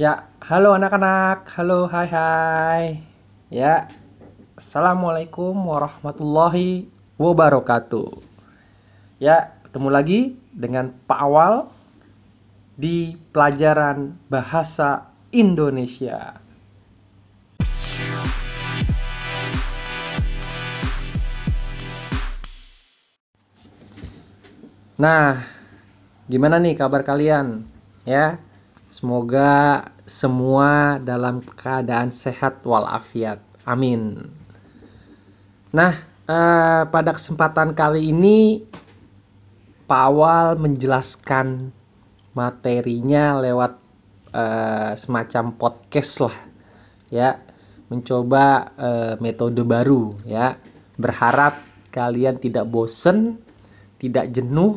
Ya, halo anak-anak. Halo, hai hai. Ya. Assalamualaikum warahmatullahi wabarakatuh. Ya, ketemu lagi dengan Pak Awal di pelajaran bahasa Indonesia. Nah, gimana nih kabar kalian? Ya, semoga semua dalam keadaan sehat walafiat. Amin. Nah, eh, pada kesempatan kali ini Pak Awal menjelaskan materinya lewat eh, semacam podcast lah, ya, mencoba eh, metode baru, ya. Berharap kalian tidak bosen, tidak jenuh,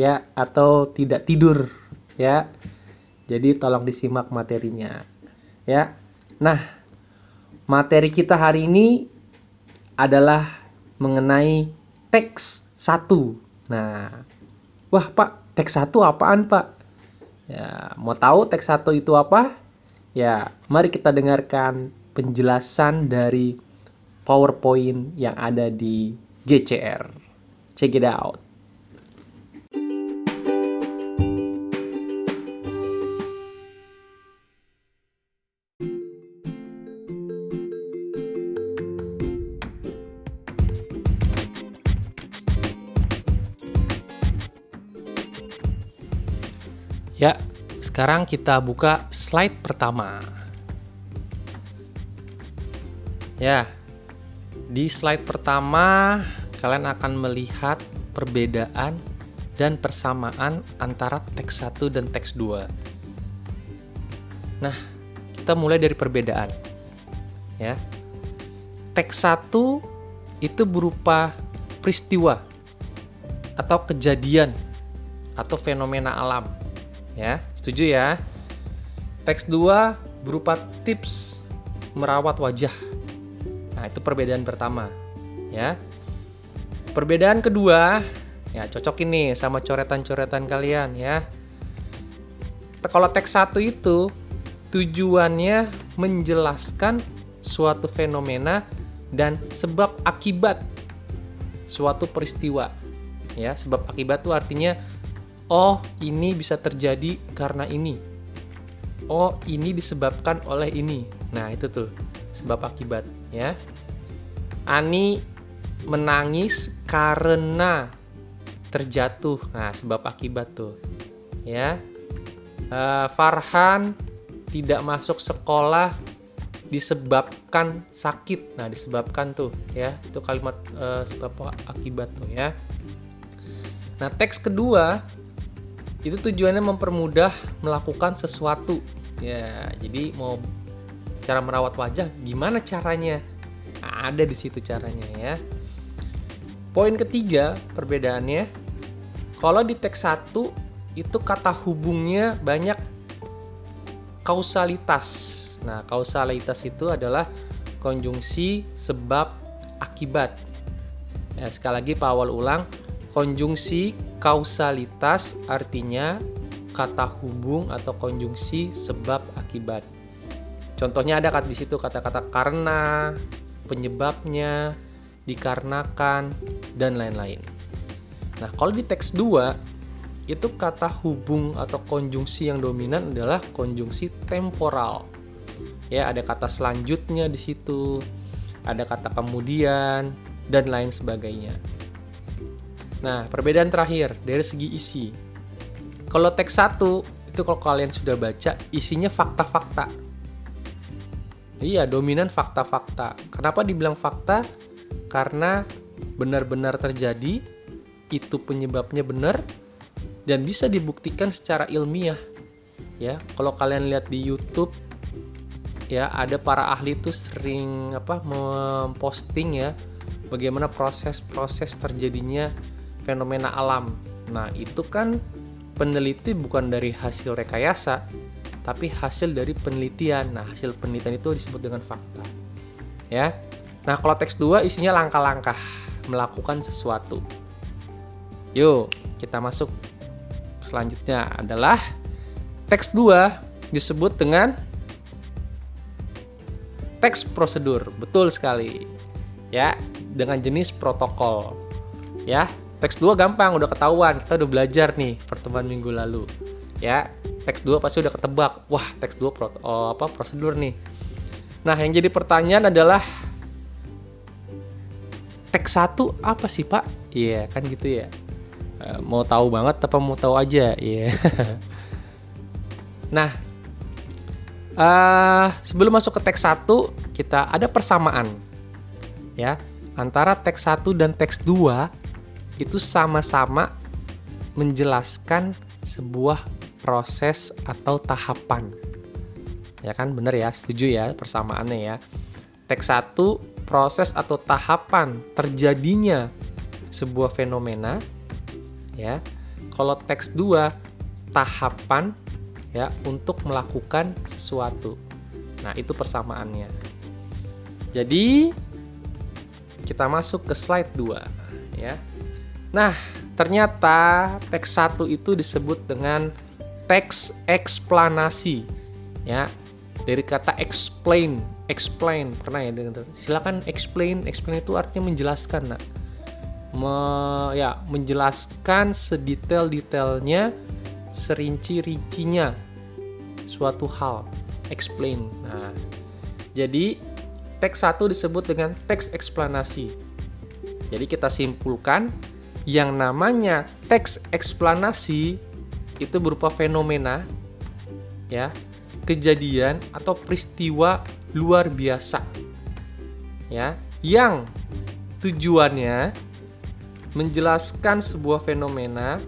ya, atau tidak tidur, ya. Jadi tolong disimak materinya, ya. Nah, materi kita hari ini adalah mengenai teks satu. Nah, wah Pak, teks satu apaan Pak? Ya, mau tahu teks satu itu apa? Ya, mari kita dengarkan penjelasan dari PowerPoint yang ada di GCR. Check it out. Sekarang kita buka slide pertama. Ya, di slide pertama kalian akan melihat perbedaan dan persamaan antara teks 1 dan teks 2. Nah, kita mulai dari perbedaan. Ya. Teks 1 itu berupa peristiwa atau kejadian atau fenomena alam ya setuju ya. Teks 2 berupa tips merawat wajah. Nah itu perbedaan pertama ya. Perbedaan kedua ya cocok ini sama coretan-coretan kalian ya. Kalau teks 1 itu tujuannya menjelaskan suatu fenomena dan sebab akibat suatu peristiwa ya. Sebab akibat itu artinya oh ini bisa terjadi karena ini. Oh ini disebabkan oleh ini. Nah itu tuh sebab akibat ya. Ani menangis karena terjatuh. Nah sebab akibat tuh ya. Uh, Farhan tidak masuk sekolah disebabkan sakit. Nah disebabkan tuh ya. Itu kalimat uh, sebab akibat tuh ya. Nah teks kedua itu tujuannya mempermudah melakukan sesuatu. Ya jadi mau cara merawat wajah gimana caranya? Nah, ada di situ caranya ya. Poin ketiga perbedaannya kalau di teks 1 itu kata hubungnya banyak kausalitas. Nah kausalitas itu adalah konjungsi sebab akibat. Ya sekali lagi Pak Awal ulang konjungsi kausalitas artinya kata hubung atau konjungsi sebab akibat. Contohnya ada di situ kata-kata karena, penyebabnya, dikarenakan dan lain-lain. Nah, kalau di teks 2 itu kata hubung atau konjungsi yang dominan adalah konjungsi temporal. Ya, ada kata selanjutnya di situ, ada kata kemudian dan lain sebagainya. Nah, perbedaan terakhir dari segi isi. Kalau teks 1 itu kalau kalian sudah baca isinya fakta-fakta. Iya, dominan fakta-fakta. Kenapa dibilang fakta? Karena benar-benar terjadi, itu penyebabnya benar dan bisa dibuktikan secara ilmiah. Ya, kalau kalian lihat di YouTube ya ada para ahli itu sering apa memposting ya bagaimana proses-proses terjadinya fenomena alam. Nah, itu kan peneliti bukan dari hasil rekayasa, tapi hasil dari penelitian. Nah, hasil penelitian itu disebut dengan fakta. Ya. Nah, kalau teks 2 isinya langkah-langkah melakukan sesuatu. Yuk, kita masuk selanjutnya adalah teks 2 disebut dengan teks prosedur. Betul sekali. Ya, dengan jenis protokol. Ya, teks 2 gampang, udah ketahuan. Kita udah belajar nih pertemuan minggu lalu. Ya, teks 2 pasti udah ketebak. Wah, teks 2 pro, oh, apa prosedur nih. Nah, yang jadi pertanyaan adalah teks 1 apa sih, Pak? Iya, yeah, kan gitu ya. Eh, mau tahu banget apa mau tahu aja? Iya. Yeah. nah, uh, sebelum masuk ke teks 1, kita ada persamaan. Ya, antara teks 1 dan teks 2 itu sama-sama menjelaskan sebuah proses atau tahapan. Ya kan benar ya, setuju ya persamaannya ya. Teks 1 proses atau tahapan terjadinya sebuah fenomena ya. Kalau teks 2 tahapan ya untuk melakukan sesuatu. Nah, itu persamaannya. Jadi kita masuk ke slide 2 ya. Nah, ternyata teks 1 itu disebut dengan teks eksplanasi ya. Dari kata explain, explain pernah ya dengar? Silakan explain, explain itu artinya menjelaskan, nak. Me, ya, menjelaskan sedetail-detailnya serinci-rincinya suatu hal explain nah jadi teks satu disebut dengan teks eksplanasi jadi kita simpulkan yang namanya teks eksplanasi itu berupa fenomena ya kejadian atau peristiwa luar biasa ya yang tujuannya menjelaskan sebuah fenomena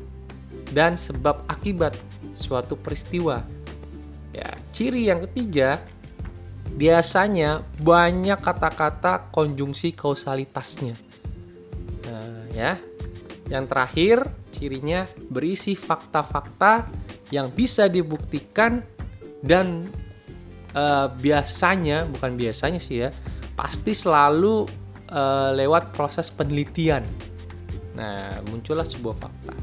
dan sebab akibat suatu peristiwa. Ya, ciri yang ketiga biasanya banyak kata-kata konjungsi kausalitasnya. Nah, ya. Yang terakhir, cirinya berisi fakta-fakta yang bisa dibuktikan dan uh, biasanya, bukan biasanya sih ya, pasti selalu uh, lewat proses penelitian. Nah, muncullah sebuah fakta.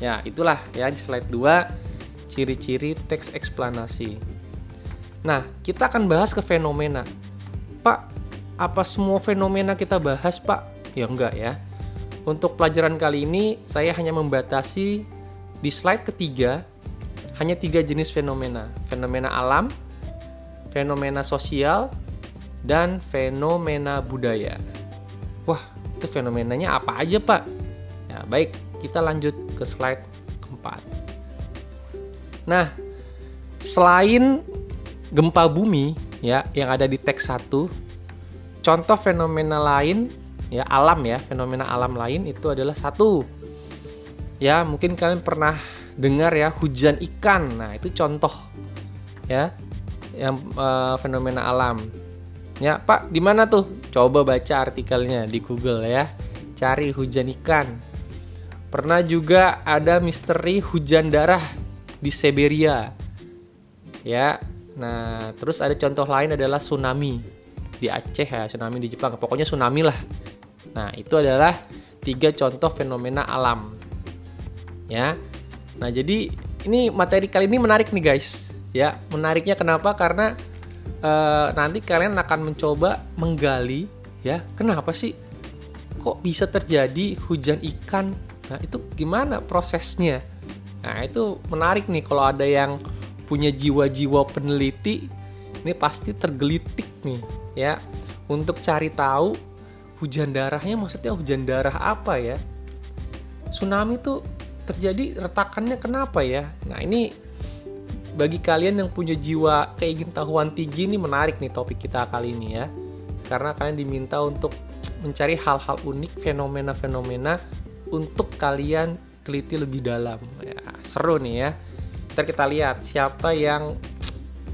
Ya, itulah ya di slide 2 ciri-ciri teks eksplanasi. Nah, kita akan bahas ke fenomena. Pak, apa semua fenomena kita bahas, Pak? Ya enggak ya. Untuk pelajaran kali ini saya hanya membatasi di slide ketiga hanya tiga jenis fenomena. Fenomena alam, fenomena sosial, dan fenomena budaya. Wah, itu fenomenanya apa aja, Pak? Ya, baik, kita lanjut ke slide keempat. Nah, selain gempa bumi ya yang ada di teks 1, contoh fenomena lain ya alam ya, fenomena alam lain itu adalah satu. Ya, mungkin kalian pernah dengar ya hujan ikan. Nah, itu contoh ya yang uh, fenomena alam. Ya, Pak, di mana tuh? Coba baca artikelnya di Google ya. Cari hujan ikan. Pernah juga ada misteri hujan darah di Siberia. Ya. Nah, terus ada contoh lain adalah tsunami di Aceh ya, tsunami di Jepang. Pokoknya tsunami lah. Nah, itu adalah tiga contoh fenomena alam. Ya. Nah, jadi ini materi kali ini menarik nih guys. Ya, menariknya kenapa? Karena uh, nanti kalian akan mencoba menggali ya, kenapa sih kok bisa terjadi hujan ikan Nah, itu gimana prosesnya? Nah, itu menarik nih kalau ada yang punya jiwa-jiwa peneliti, ini pasti tergelitik nih, ya, untuk cari tahu hujan darahnya maksudnya hujan darah apa ya? Tsunami itu terjadi retakannya kenapa ya? Nah, ini bagi kalian yang punya jiwa keingin tahuan tinggi ini menarik nih topik kita kali ini ya. Karena kalian diminta untuk mencari hal-hal unik, fenomena-fenomena untuk kalian teliti lebih dalam. Ya, seru nih ya. Ntar kita lihat siapa yang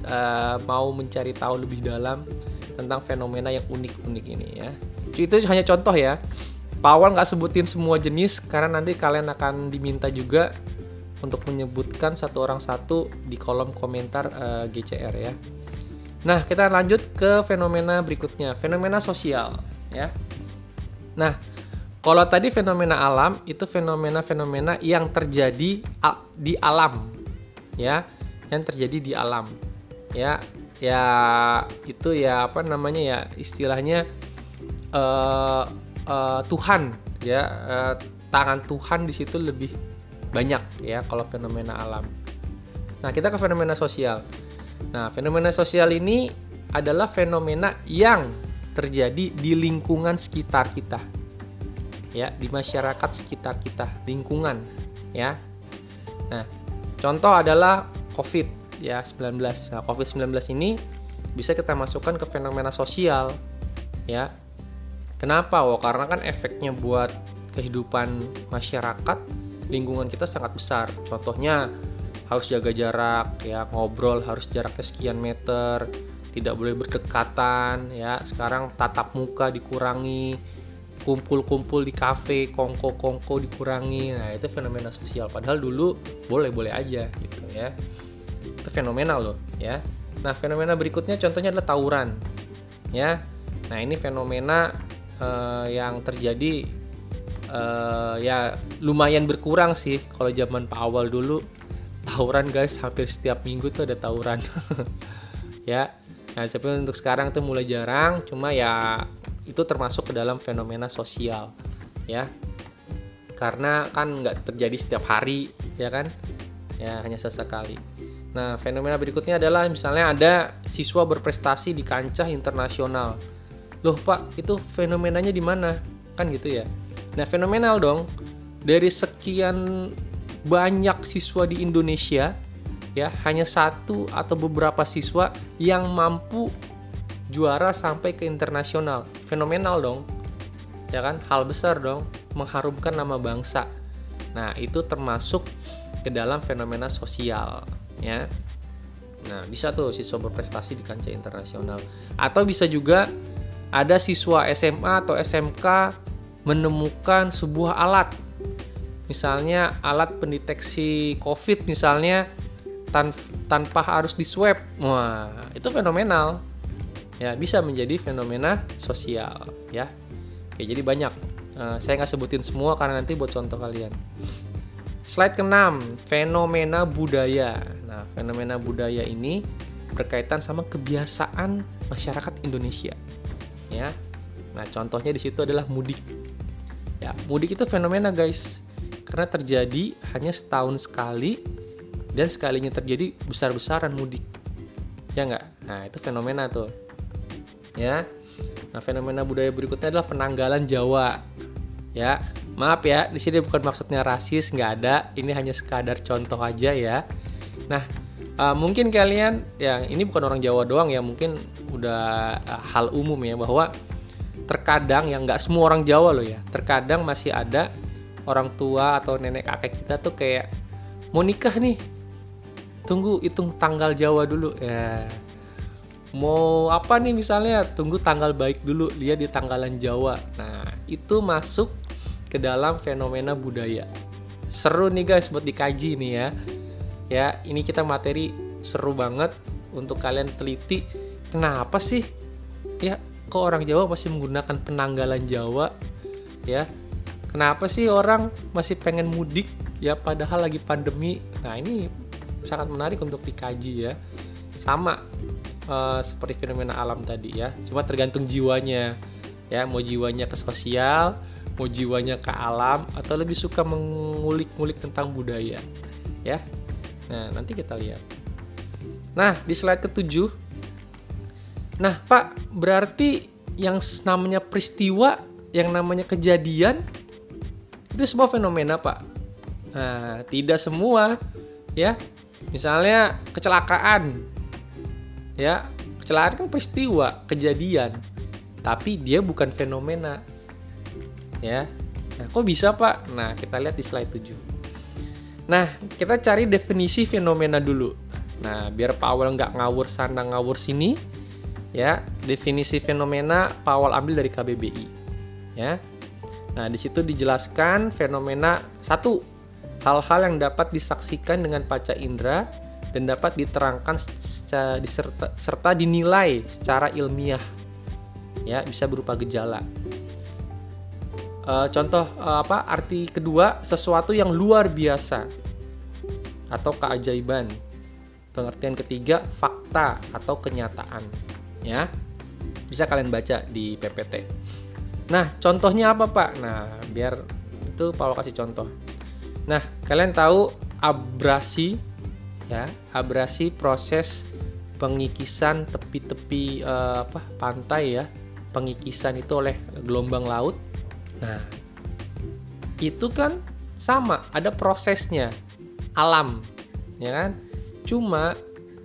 uh, mau mencari tahu lebih dalam tentang fenomena yang unik-unik ini ya. Itu hanya contoh ya. Pawal nggak sebutin semua jenis karena nanti kalian akan diminta juga untuk menyebutkan satu orang satu di kolom komentar uh, eh, GCR ya. Nah, kita lanjut ke fenomena berikutnya, fenomena sosial ya. Nah, kalau tadi fenomena alam itu fenomena-fenomena yang terjadi di alam, ya, yang terjadi di alam ya ya itu ya apa namanya ya istilahnya uh, uh, Tuhan ya uh, tangan Tuhan di situ lebih banyak ya kalau fenomena alam. Nah kita ke fenomena sosial. Nah fenomena sosial ini adalah fenomena yang terjadi di lingkungan sekitar kita ya di masyarakat sekitar kita lingkungan ya nah contoh adalah covid ya 19 nah, covid 19 ini bisa kita masukkan ke fenomena sosial ya kenapa? Oh karena kan efeknya buat kehidupan masyarakat lingkungan kita sangat besar. Contohnya harus jaga jarak ya ngobrol harus jaraknya sekian meter tidak boleh berdekatan ya. Sekarang tatap muka dikurangi kumpul-kumpul di kafe kongko-kongko dikurangi. Nah itu fenomena sosial padahal dulu boleh-boleh aja gitu ya. Itu fenomenal loh ya. Nah fenomena berikutnya contohnya adalah tawuran ya. Nah ini fenomena uh, yang terjadi uh, ya lumayan berkurang sih kalau zaman Pak Awal dulu tawuran guys hampir setiap minggu tuh ada tawuran ya Nah, tapi untuk sekarang itu mulai jarang, cuma ya itu termasuk ke dalam fenomena sosial, ya. Karena kan nggak terjadi setiap hari, ya kan? Ya hanya sesekali. Nah, fenomena berikutnya adalah misalnya ada siswa berprestasi di kancah internasional. Loh, Pak, itu fenomenanya di mana? Kan gitu ya. Nah, fenomenal dong. Dari sekian banyak siswa di Indonesia, ya hanya satu atau beberapa siswa yang mampu juara sampai ke internasional. Fenomenal dong. Ya kan? Hal besar dong. Mengharumkan nama bangsa. Nah itu termasuk ke dalam fenomena sosial ya. Nah bisa tuh siswa berprestasi di kancah internasional. Atau bisa juga ada siswa SMA atau SMK menemukan sebuah alat. Misalnya alat pendeteksi COVID misalnya tan tanpa harus di swab wah itu fenomenal. Ya bisa menjadi fenomena sosial ya. Oke jadi banyak. Uh, saya nggak sebutin semua karena nanti buat contoh kalian. Slide keenam fenomena budaya. Nah fenomena budaya ini berkaitan sama kebiasaan masyarakat Indonesia ya. Nah contohnya di situ adalah mudik. Ya mudik itu fenomena guys karena terjadi hanya setahun sekali dan sekalinya terjadi besar-besaran mudik. Ya nggak? Nah itu fenomena tuh. Ya. Nah fenomena budaya berikutnya adalah penanggalan Jawa. Ya maaf ya di sini bukan maksudnya rasis nggak ada. Ini hanya sekadar contoh aja ya. Nah uh, mungkin kalian ya ini bukan orang Jawa doang ya mungkin udah uh, hal umum ya bahwa terkadang yang nggak semua orang Jawa loh ya terkadang masih ada orang tua atau nenek kakek kita tuh kayak mau nikah nih? Tunggu hitung tanggal Jawa dulu. Ya. Mau apa nih misalnya? Tunggu tanggal baik dulu lihat di tanggalan Jawa. Nah itu masuk ke dalam fenomena budaya. Seru nih guys buat dikaji nih ya ya ini kita materi seru banget untuk kalian teliti. Kenapa sih? Ya kok orang Jawa masih menggunakan penanggalan Jawa? Ya kenapa sih orang masih pengen mudik? Ya padahal lagi pandemi. Nah ini sangat menarik untuk dikaji ya. Sama uh, seperti fenomena alam tadi ya. Cuma tergantung jiwanya. Ya mau jiwanya ke sosial mau jiwanya ke alam atau lebih suka mengulik-ngulik tentang budaya. Ya nah nanti kita lihat. Nah di slide ketujuh. Nah pak berarti yang namanya peristiwa yang namanya kejadian itu sebuah fenomena pak. Nah tidak semua ya. Misalnya kecelakaan ya. Kecelakaan kan peristiwa kejadian. Tapi dia bukan fenomena ya. Nah kok bisa pak? Nah kita lihat di slide 7 nah kita cari definisi fenomena dulu. Nah biar Pak Awal nggak ngawur sana ngawur sini ya. Definisi fenomena Pak Awal ambil dari KBBI ya. Nah di situ dijelaskan fenomena satu hal-hal yang dapat disaksikan dengan paca indera dan dapat diterangkan secara, diserta, serta dinilai secara ilmiah ya bisa berupa gejala e, contoh e, apa arti kedua sesuatu yang luar biasa atau keajaiban. Pengertian ketiga fakta atau kenyataan ya. Bisa kalian baca di PPT nah contohnya apa pak? Nah biar itu Pak kasih contoh. Nah kalian tahu abrasi ya abrasi proses pengikisan tepi-tepi uh, apa pantai ya. Pengikisan itu oleh gelombang laut nah itu kan sama ada prosesnya. Alam ya kan? Cuma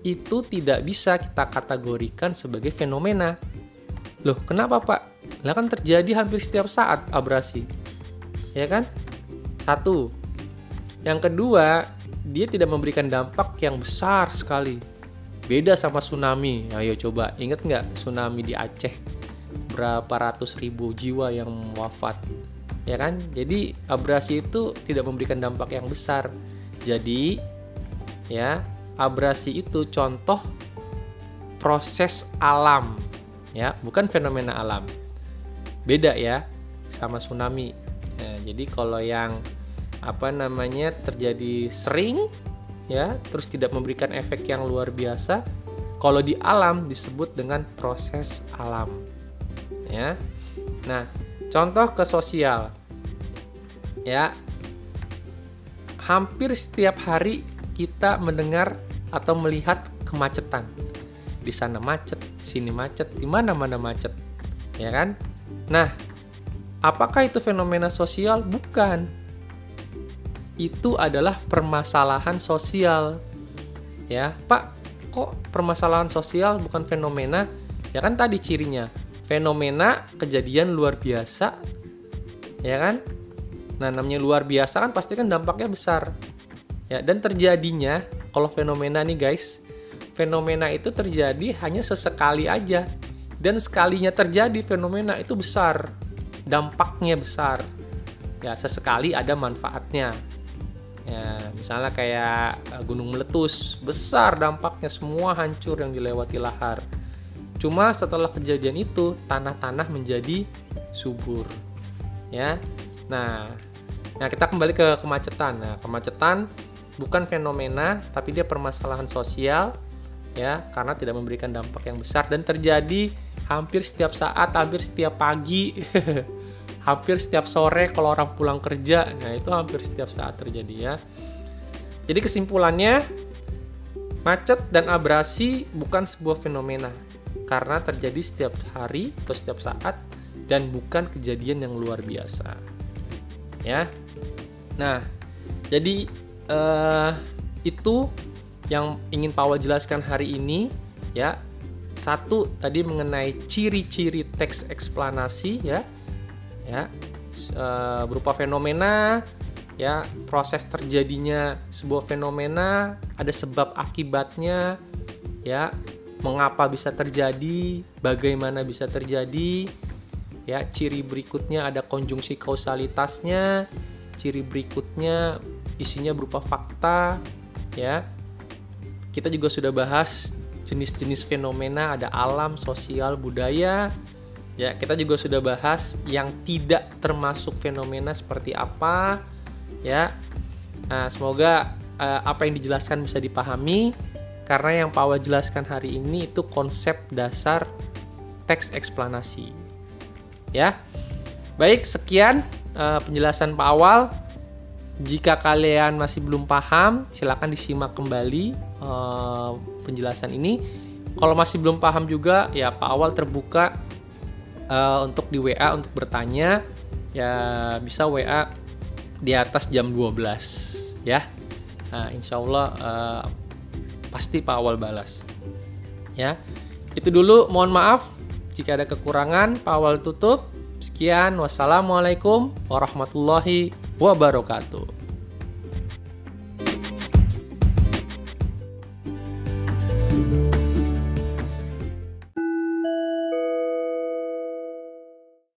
itu tidak bisa kita kategorikan sebagai fenomena. Loh kenapa pak? Lah kan terjadi hampir setiap saat abrasi ya kan? Satu. Yang kedua dia tidak memberikan dampak yang besar sekali. Beda sama tsunami. Ayo coba inget nggak tsunami di Aceh berapa ratus ribu jiwa yang wafat ya kan? Jadi abrasi itu tidak memberikan dampak yang besar. Jadi ya abrasi itu contoh proses alam ya bukan fenomena alam. Beda ya sama tsunami. Ya, jadi kalau yang apa namanya terjadi sering ya terus tidak memberikan efek yang luar biasa kalau di alam disebut dengan proses alam ya nah Contoh ke sosial. Ya. Hampir setiap hari kita mendengar atau melihat kemacetan. Di sana macet, sini macet, di mana-mana macet. Ya kan? Nah, apakah itu fenomena sosial? Bukan. Itu adalah permasalahan sosial. Ya, Pak, kok permasalahan sosial bukan fenomena? Ya kan tadi cirinya fenomena kejadian luar biasa ya kan? Nah namanya luar biasa kan pasti kan dampaknya besar. Ya dan terjadinya kalau fenomena nih guys fenomena itu terjadi hanya sesekali aja. Dan sekalinya terjadi fenomena itu besar dampaknya besar. Ya sesekali ada manfaatnya. Ya misalnya kayak eh, gunung meletus besar dampaknya semua hancur yang dilewati lahar Cuma setelah kejadian itu tanah-tanah menjadi subur. Ya. Nah, nah kita kembali ke kemacetan. Nah, kemacetan bukan fenomena tapi dia permasalahan sosial ya karena tidak memberikan dampak yang besar dan terjadi hampir setiap saat, hampir setiap pagi, hampir setiap sore kalau orang pulang kerja. Nah, itu hampir setiap saat terjadi ya. Jadi kesimpulannya macet dan abrasi bukan sebuah fenomena karena terjadi setiap hari atau setiap saat dan bukan kejadian yang luar biasa. Ya. Nah, jadi uh, itu yang ingin Paul jelaskan hari ini ya. Satu tadi mengenai ciri-ciri teks eksplanasi ya. Ya. Uh, berupa fenomena ya, proses terjadinya sebuah fenomena, ada sebab akibatnya ya mengapa bisa terjadi, bagaimana bisa terjadi. Ya, ciri berikutnya ada konjungsi kausalitasnya. Ciri berikutnya isinya berupa fakta, ya. Kita juga sudah bahas jenis-jenis fenomena ada alam, sosial, budaya. Ya, kita juga sudah bahas yang tidak termasuk fenomena seperti apa, ya. Nah, semoga uh, apa yang dijelaskan bisa dipahami karena yang Pak Awa jelaskan hari ini itu konsep dasar teks eksplanasi. Ya. Baik, sekian uh, penjelasan Pak Awal. Jika kalian masih belum paham, silakan disimak kembali uh, penjelasan ini. Kalau masih belum paham juga, ya Pak Awal terbuka uh, untuk di WA untuk bertanya. Ya bisa WA di atas jam 12 ya. Nah, insya Allah uh, pasti Pak Awal balas. Ya. Itu dulu, mohon maaf jika ada kekurangan, Pak Awal tutup. Sekian, wassalamualaikum warahmatullahi wabarakatuh.